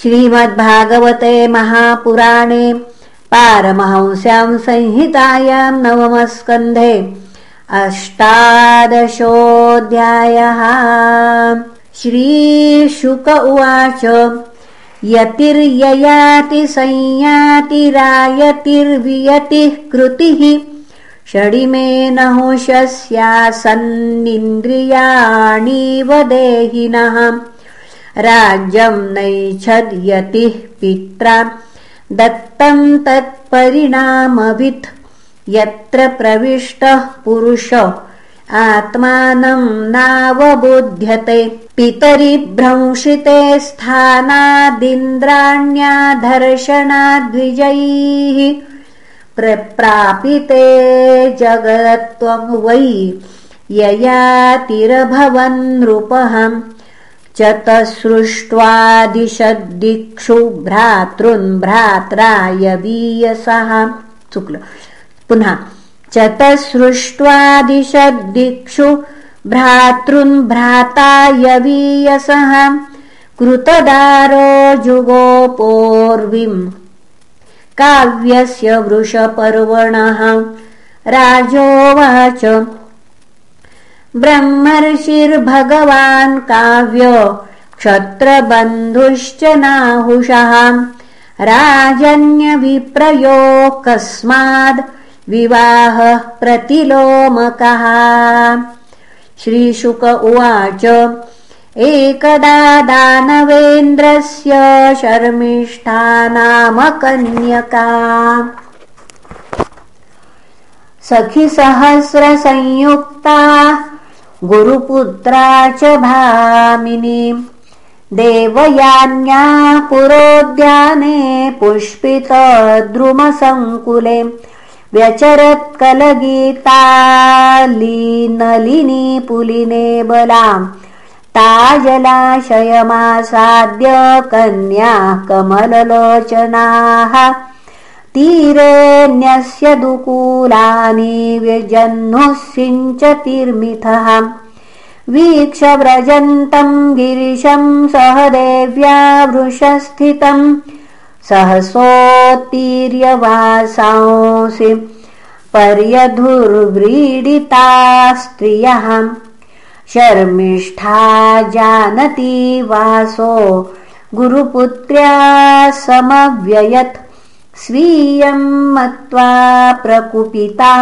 श्रीमद्भागवते महापुराणे पारमहंस्यां संहितायां नवमस्कन्धे अष्टादशोऽध्यायः। श्रीशुक उवाच यतिर्ययाति संयातिरायतिर्वियतिः कृतिः षडिमेनहुषस्यासन्निन्द्रियाणीव देहिनः राज्यं नैच्छद्यतिः पित्रा। दत्तं तत्परिणामवित्। यत्र प्रविष्टः पुरुष आत्मानं नावबुध्यते। पितरिभ्रंशिते स्थानादिन्द्राण्याधर्षणाद्विजैः। प्रप्रापिते जगत्त्वं वै चतसृष्ट्वादिशद्दिक्षु भ्रातॄन् भ्रात्रायवीयसः शुक्ल। पुनः चतसृष्ट्वादिशद्दिक्षु भ्रातॄन् भ्रातायवीयसः कृतदारो जुगोपोर्विम् काव्यस्य वृषपर्वणः। राजोवाच ब्रह्मर्षिर्भगवान् काव्य क्षत्रबन्धुश्च नाहुषः। राजन्यविप्रयो कस्माद् विवाहः प्रतिलोमकः। श्रीशुक उवाच एकदा दानवेन्द्रस्य शर्मिष्ठा नाम कन्यका सखिसहस्रसंयुक्ता गुरुपुत्रा च भामिनी। देवयान्या पुरोद्याने पुष्पितद्रुमसङ्कुले। व्यचरत्कलगीतालीनलिनी पुलिने बलाम् ताजलाशयमासाद्य कन्याः कमललोचनाः तीरेऽन्यस्य दुकूलानि व्यजह्नुः सिञ्चतिर्मिथः वीक्ष व्रजन्तम् गिरिशम् सह देव्या वृषस्थितम् सहसोत्तीर्यवासांसि पर्यधुर्व्रीडिता स्त्रियः। शर्मिष्ठा जानति वासो गुरुपुत्र्या समव्ययत् स्वीयं मत्वा प्रकुपिता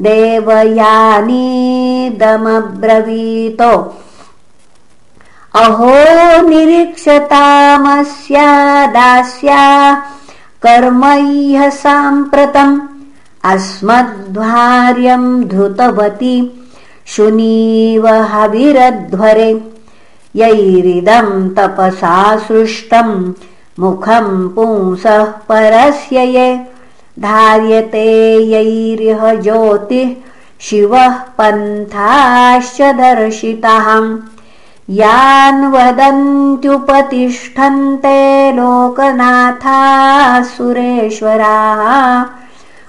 देवयानीदमब्रवीतो अहो निरीक्षतामस्या दास्या कर्मह्य साम्प्रतम् अस्मद्भार्यम् धृतवती शुनीव हविरध्वरे। यैरिदम् तपसा सृष्टम् मुखम् पुंसः परस्य ये धार्यते यैरिह ज्योतिः शिवः पन्थाश्च दर्शितः। यान् वदन्त्युपतिष्ठन्ते लोकनाथाः सुरेश्वराः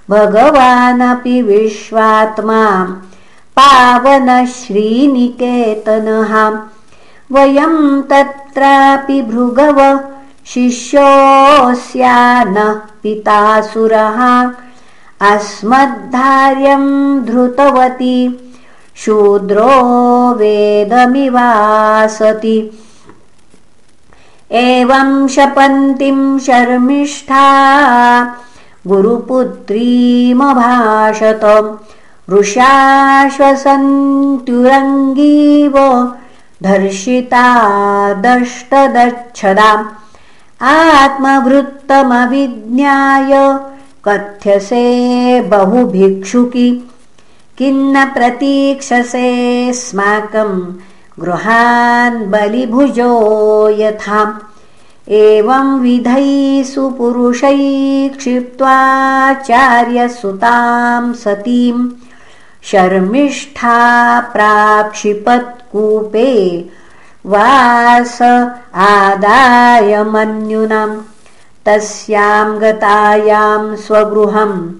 भगवानपि विश्वात्मा पावनश्रीनिकेतनः। वयम् तत्रापि भृगव शिष्योऽस्या नः पितासुरः अस्मद्धार्यम् धृतवती शूद्रो वेदमिवासति। एवं शपन्तीं शर्मिष्ठा गुरुपुत्रीमभाषत वृषाश्वसन्त्युरङ्गीव धर्षिता दष्टदच्छदाम् आत्मवृत्तमविज्ञाय कथ्यसे बहुभिक्षुकि। किन्न प्रतीक्षसे स्माकम् गृहान् बलिभुजो यथा। एवं विधैषु पुरुषैः क्षिप्त्वाचार्यसुतां सतीम् शर्मिष्ठा प्राक्षिपत्कूपे वास आदायमन्युनम् तस्यां गतायां स्वगृहम्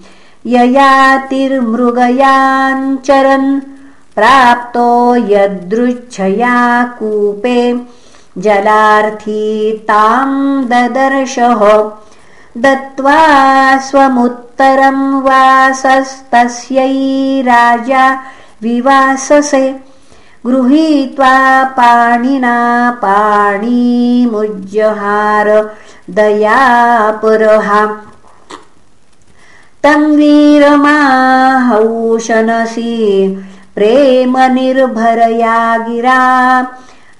ययातिर्मृगयाञ्चरन् प्राप्तो यदृच्छया कूपे जलार्थी तां ददर्शः। दत्त्वा स्वमुत्तरं वासस्तस्यै राजा विवाससे गृहीत्वा पाणिना पाणिमुज्जहार दयापुरहा तं प्रेमनिर्भरया गिरा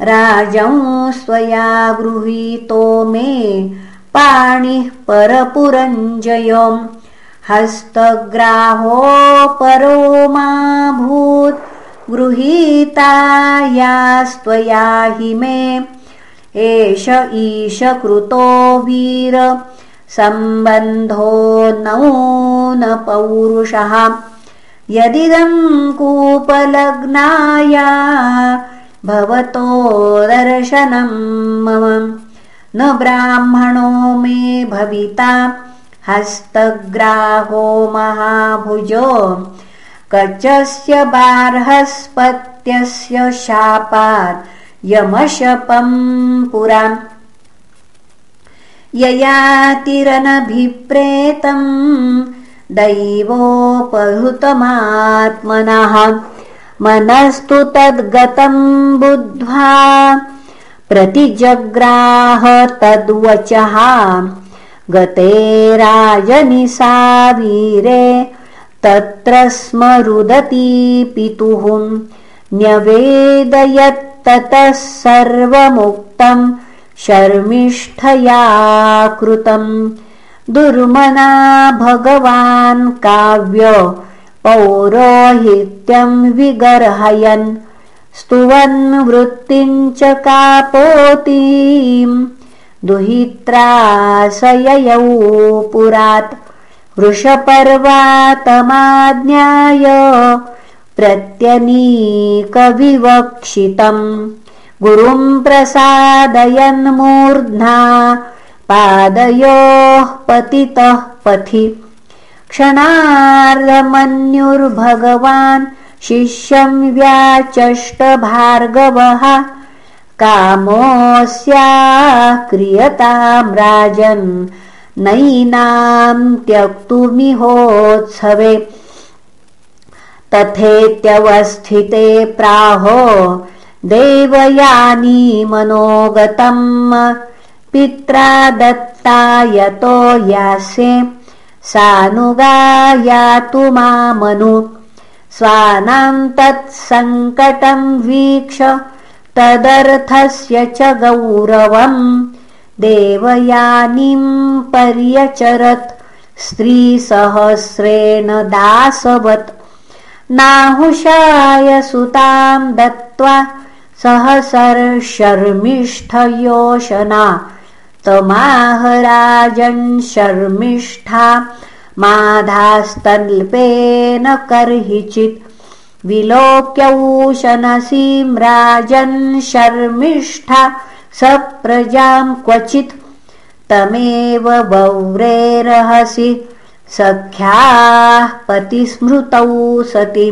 राजं स्वया गृहीतो मे पाणिः परपुरञ्जयम्। हस्तग्राहो परो माभूत् गृहीतायास्त्वया हि मे। एष ईश कृतो वीर। सम्बन्धो न पौरुषः। यदिदं कूपलग्नाया भवतो दर्शनं मम। न ब्राह्मणो मे भविता। हस्तग्राहो महाभुजो कचस्य बार्हस्पत्यस्य शापात् यमशपं पुरा ययातिरनभिप्रेतं दैवोपहृतमात्मनः। मनस्तु तद्गतं बुद्ध्वा प्रतिजग्राह तद्वचः। गते राजनिसावीरे तत्र स्म रुदती पितुः। न्यवेदयत्ततः सर्वमुक्तम् शर्मिष्ठया कृतम् दुर्मना भगवान् काव्य पौरोहित्यं विगर्हयन्। स्तुवन् वृत्तिम् च कापोतीम्। दुहित्रासययौ पुरात् वृषपर्वातमाज्ञाय प्रत्यनीकविवक्षितम्। गुरुं प्रसादयन्मूर्ध्ना पादयोः पतितः पथि। क्षणार्धमन्युर्भगवान् शिष्यं व्याचष्टभार्गवः कामोऽस्याक्रियतां राजन् नैनां त्यक्तुमिहोत्सवे। तथेत्यवस्थिते प्राहो देवयानी मनोगतम्। पित्रा दत्ता यतो यासे सानुगायातु मामनु। स्वानां तत्सङ्कटं वीक्ष तदर्थस्य च गौरवम् देवयानीं पर्यचरत् स्त्रीसहस्रेण दासवत्। नाहुषाय सुतां दत्त्वा सहसर्शर्मिष्ठयोशना तमाहराजन् शर्मिष्ठा माधास्तल्पेन कर्हिचित्। विलोक्यौशनसीं राजन् शर्मिष्ठा स प्रजां क्वचित् तमेव बव्रेरहसि सख्याः पतिस्मृतौ सति।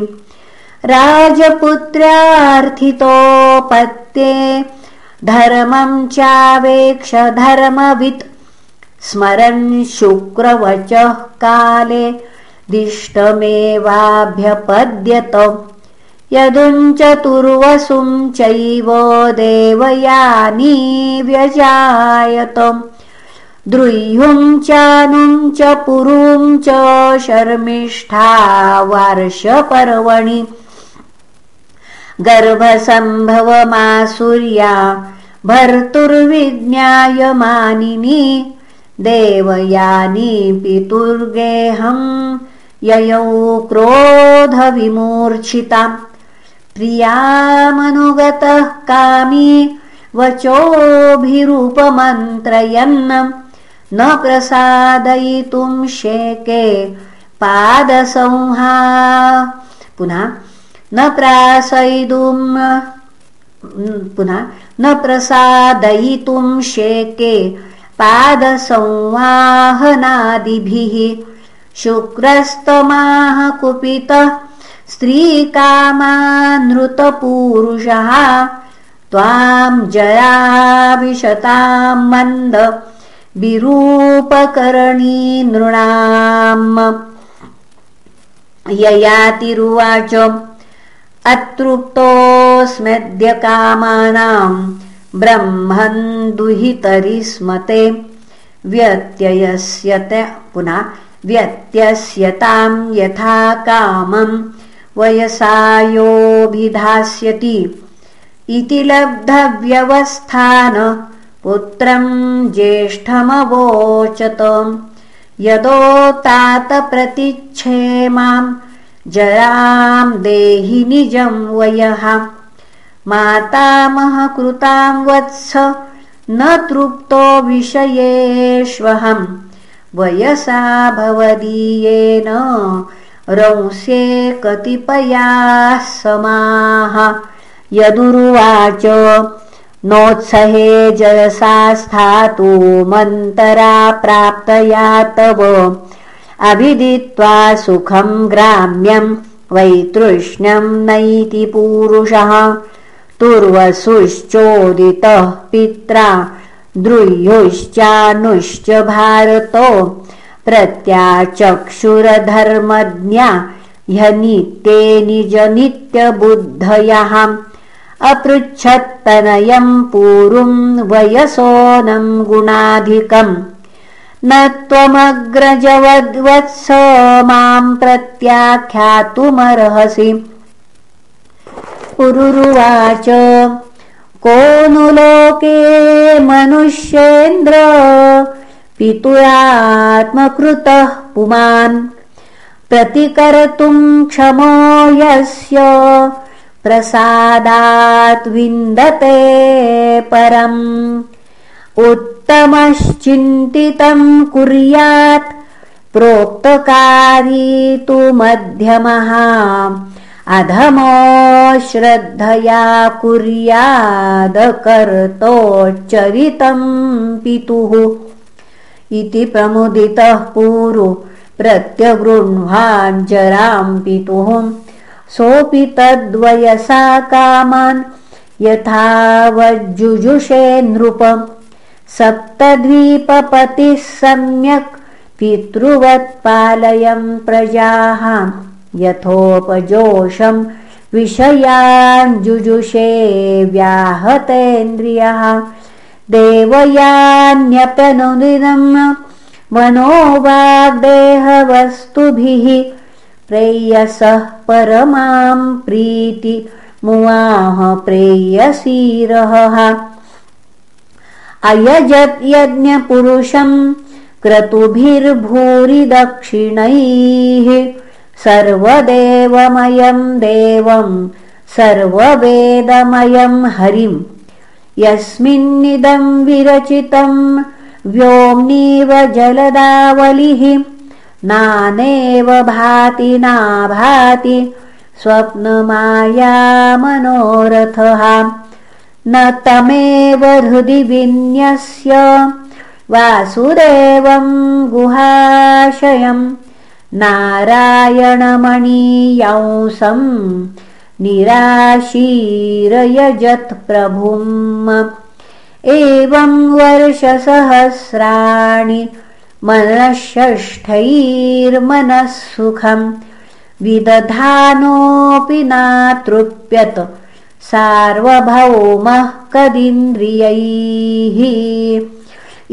राजपुत्र्यार्थितोपत्ये धर्मं चावेक्ष धर्मवित्। स्मरन् शुक्रवचः काले दिष्टमेवाभ्यपद्यत यदुञ्चतुर्वसुं चैव देवयानी व्यजायत द्रुह्युं चानुं च पुरुं च शर्मिष्ठा वार्षपर्वणि। गर्भसम्भवमासुर्या भर्तुर्विज्ञायमानिनी। देवयानी पितुर्गेहं ययौ क्रोधविमूर्च्छिताम् प्रियामनुगतः कामी वचोभिरूपमन्त्रयन् न प्रसादयितुं शेके पादसंहा। पुनः न प्रासयितुं पुनः न प्रसादयितुं शेके पादसंवाहनादिभिः शुक्रस्तमाः कुपितः स्त्रीकामानृतपूरुषः त्वाम् जयाविशताम् मन्द विरूपकरणी नृणाम्। ययातिरुवाच अतृप्तोऽस्म्यद्य कामानाम् ब्रह्मन् दुहितरि स्मते व्यत्ययस्य पुनः व्यत्यस्यताम् यथा कामम् वयसायोभिधास्यति इति लब्धव्यवस्थान पुत्रम् ज्येष्ठमवोचत। यदोतातप्रतिच्छेमाम् जराम् देहि निजम् वयः। मातामहकृताम् वत्स न तृप्तो विषयेष्वहम् वयसा भवदीयेन रंस्ये कतिपयाः समाः। यदुरुवाच नोत्सहे जयसा स्थातु मन्तरा प्राप्तया तव अभिदित्वा सुखम् ग्राम्यम् वैतृष्ण्यम् नैति पूरुषः। तुर्वसुश्चोदितः पित्रा द्रुह्युश्चानुश्च भारतो प्रत्याचक्षुरधर्मज्ञा ह्यनित्ये निजनित्यबुद्धयः। अपृच्छत्तनयम् पूरुम् वयसोऽनम् गुणाधिकम्। न त्वमग्रजवद्वत्स माम् प्रत्याख्यातुमर्हसि। पुरुरुवाच को नु लोके मनुष्येन्द्र पितुरात्मकृतः पुमान् प्रतिकर्तुम् क्षमो यस्य प्रसादात् विन्दते परम्। उत्तमश्चिन्तितम् कुर्यात् प्रोक्तकारी तु मध्यमः। अधमो श्रद्धया कुर्यादकर्तोच्चरितम् पितुः इति प्रमुदितः पूरु प्रत्यगृह्वाञ्जराम् पितुः सोऽपि तद्वयसा कामान् यथावज्जुजुषे नृप। सप्तद्वीपपतिः सम्यक् पितृवत्पालयम् प्रजाः। यथोपजोषम् विषयाञ्जुजुषे व्याहतेन्द्रियः देवयान्यप्यनुदिनम् मनोवाग्देहवस्तुभिः प्रेयसः परमाम् प्रीति मुवाह प्रेयसीरः। अयजत् यज्ञपुरुषम् क्रतुभिर्भूरि दक्षिणैः सर्वदेवमयम् देवम् सर्ववेदमयम् हरिम् यस्मिन्निदम् विरचितम् व्योम्नीव जलदावलिः नानेव भाति नाभाति स्वप्नमाया मनोरथः न तमेव हृदि विन्यस्य वासुदेवम् गुहाशयम् नारायणमणीयंसम् निराशीरयजत्प्रभुम् एवम् वर्षसहस्राणि मनःषष्ठैर्मनः सुखम् विदधानोऽपि नातृप्यत सार्वभौमः कदिन्द्रियैः।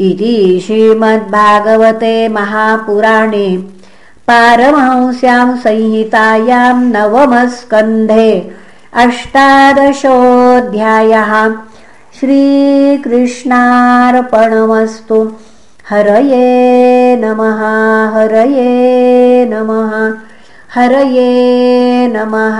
इति श्रीमद्भागवते महापुराणे पारमहंस्याम् संहितायाम् नवमस्कन्धे अष्टादशोऽध्यायः श्रीकृष्णार्पणमस्तु। हरये नमः हरये नमः हरये नमः